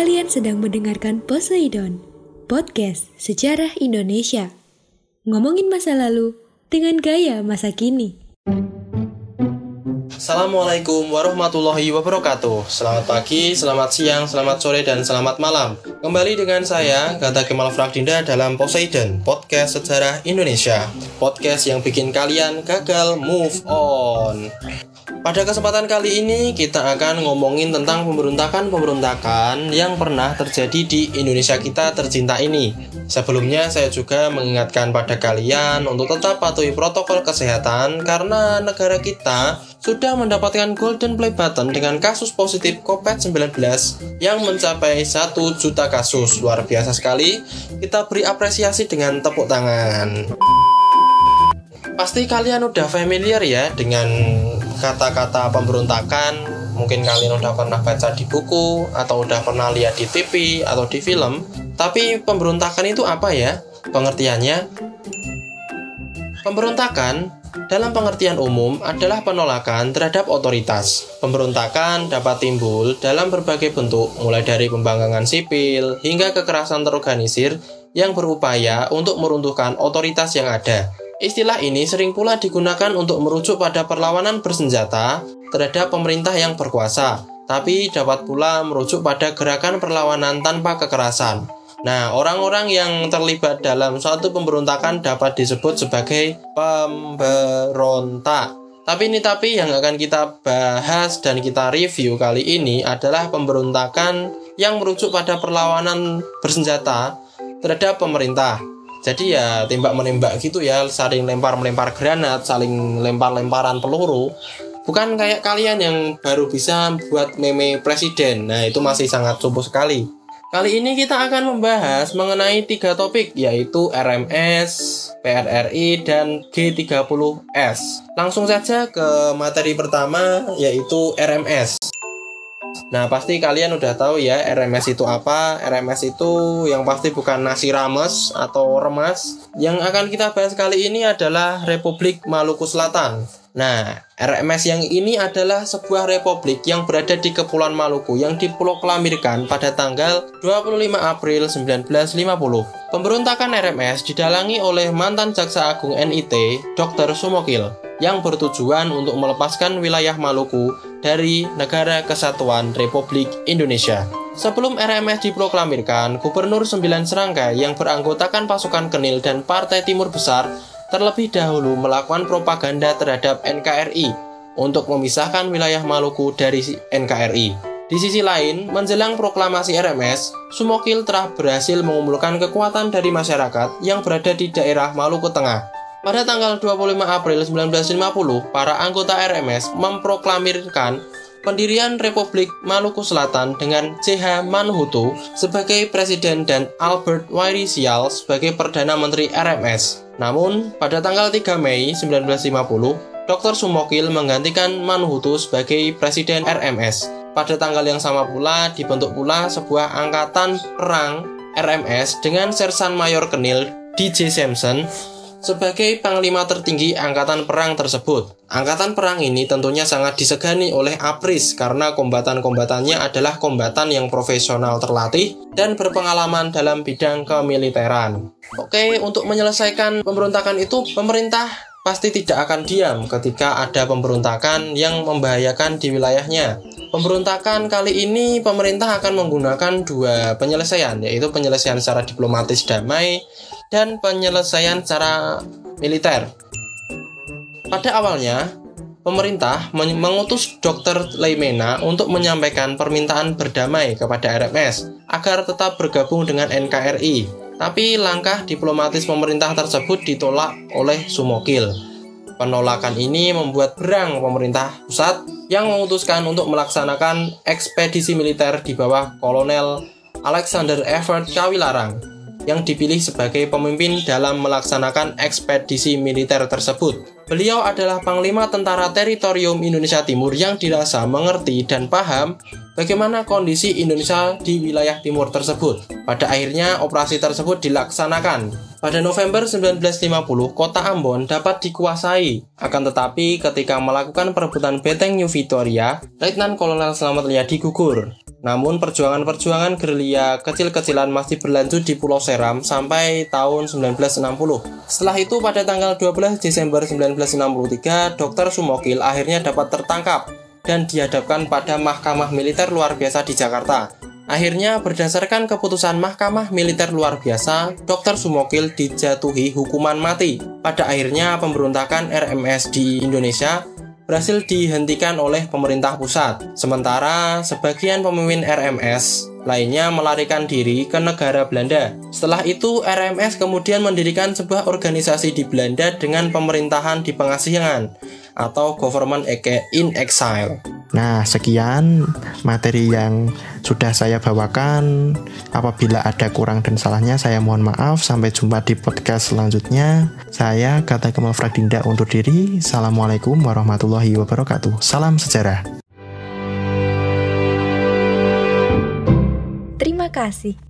Kalian sedang mendengarkan Poseidon, podcast sejarah Indonesia. Ngomongin masa lalu dengan gaya masa kini. Assalamualaikum warahmatullahi wabarakatuh Selamat pagi, selamat siang, selamat sore, dan selamat malam Kembali dengan saya, Gata Kemal Frakdinda dalam Poseidon Podcast Sejarah Indonesia Podcast yang bikin kalian gagal move on pada kesempatan kali ini kita akan ngomongin tentang pemberontakan-pemberontakan yang pernah terjadi di Indonesia kita tercinta ini. Sebelumnya saya juga mengingatkan pada kalian untuk tetap patuhi protokol kesehatan karena negara kita sudah mendapatkan golden play button dengan kasus positif COVID-19 yang mencapai 1 juta kasus. Luar biasa sekali. Kita beri apresiasi dengan tepuk tangan. Pasti kalian udah familiar ya dengan kata-kata pemberontakan mungkin kalian udah pernah baca di buku atau udah pernah lihat di TV atau di film tapi pemberontakan itu apa ya pengertiannya pemberontakan dalam pengertian umum adalah penolakan terhadap otoritas. Pemberontakan dapat timbul dalam berbagai bentuk, mulai dari pembangkangan sipil hingga kekerasan terorganisir yang berupaya untuk meruntuhkan otoritas yang ada. Istilah ini sering pula digunakan untuk merujuk pada perlawanan bersenjata terhadap pemerintah yang berkuasa, tapi dapat pula merujuk pada gerakan perlawanan tanpa kekerasan. Nah, orang-orang yang terlibat dalam suatu pemberontakan dapat disebut sebagai pemberontak. Tapi ini tapi yang akan kita bahas dan kita review kali ini adalah pemberontakan yang merujuk pada perlawanan bersenjata terhadap pemerintah. Jadi ya tembak menembak gitu ya, saling lempar melempar granat, saling lempar lemparan peluru. Bukan kayak kalian yang baru bisa buat meme presiden. Nah, itu masih sangat subuh sekali. Kali ini kita akan membahas mengenai tiga topik yaitu RMS, PRRI, dan G30S. Langsung saja ke materi pertama yaitu RMS. Nah, pasti kalian udah tahu ya RMS itu apa. RMS itu yang pasti bukan nasi rames atau remas. Yang akan kita bahas kali ini adalah Republik Maluku Selatan. Nah, RMS yang ini adalah sebuah republik yang berada di Kepulauan Maluku yang dipulokelamirkan pada tanggal 25 April 1950. Pemberontakan RMS didalangi oleh mantan Jaksa Agung NIT, Dr. Sumokil, yang bertujuan untuk melepaskan wilayah Maluku dari Negara Kesatuan Republik Indonesia. Sebelum RMS diproklamirkan, Gubernur Sembilan Serangga yang beranggotakan pasukan Kenil dan Partai Timur Besar terlebih dahulu melakukan propaganda terhadap NKRI untuk memisahkan wilayah Maluku dari NKRI. Di sisi lain, menjelang proklamasi RMS, Sumokil telah berhasil mengumpulkan kekuatan dari masyarakat yang berada di daerah Maluku Tengah. Pada tanggal 25 April 1950, para anggota RMS memproklamirkan pendirian Republik Maluku Selatan dengan CH Manhutu sebagai presiden dan Albert Wairi Sial sebagai Perdana Menteri RMS. Namun, pada tanggal 3 Mei 1950, Dr. Sumokil menggantikan Manhutu sebagai presiden RMS. Pada tanggal yang sama pula dibentuk pula sebuah angkatan perang RMS dengan Sersan Mayor Kenil DJ Sampson sebagai panglima tertinggi angkatan perang tersebut. Angkatan perang ini tentunya sangat disegani oleh APRIS karena kombatan-kombatannya adalah kombatan yang profesional terlatih dan berpengalaman dalam bidang kemiliteran. Oke, untuk menyelesaikan pemberontakan itu, pemerintah pasti tidak akan diam ketika ada pemberontakan yang membahayakan di wilayahnya. Pemberontakan kali ini pemerintah akan menggunakan dua penyelesaian, yaitu penyelesaian secara diplomatis damai dan penyelesaian secara militer. Pada awalnya, pemerintah mengutus Dr. Leimena untuk menyampaikan permintaan berdamai kepada RMS agar tetap bergabung dengan NKRI. Tapi langkah diplomatis pemerintah tersebut ditolak oleh Sumokil. Penolakan ini membuat berang pemerintah pusat yang memutuskan untuk melaksanakan ekspedisi militer di bawah Kolonel Alexander Everett Kawilarang yang dipilih sebagai pemimpin dalam melaksanakan ekspedisi militer tersebut. Beliau adalah Panglima Tentara Teritorium Indonesia Timur yang dirasa mengerti dan paham bagaimana kondisi Indonesia di wilayah timur tersebut. Pada akhirnya operasi tersebut dilaksanakan. Pada November 1950, kota Ambon dapat dikuasai. Akan tetapi ketika melakukan perebutan Beteng New Victoria, Letnan Kolonel Slamet Riyadi gugur. Namun perjuangan-perjuangan gerilya kecil-kecilan masih berlanjut di Pulau Seram sampai tahun 1960. Setelah itu pada tanggal 12 Desember 1963, Dr. Sumokil akhirnya dapat tertangkap dan dihadapkan pada Mahkamah Militer Luar Biasa di Jakarta. Akhirnya berdasarkan keputusan Mahkamah Militer Luar Biasa, Dr. Sumokil dijatuhi hukuman mati. Pada akhirnya pemberontakan RMS di Indonesia berhasil dihentikan oleh pemerintah pusat. Sementara sebagian pemimpin RMS lainnya melarikan diri ke negara Belanda. Setelah itu, RMS kemudian mendirikan sebuah organisasi di Belanda dengan pemerintahan di pengasingan atau government in exile. Nah, sekian materi yang sudah saya bawakan. Apabila ada kurang dan salahnya, saya mohon maaf. Sampai jumpa di podcast selanjutnya. Saya Kata Kemal Fradinda untuk diri. Assalamualaikum warahmatullahi wabarakatuh. Salam sejarah. Terima kasih.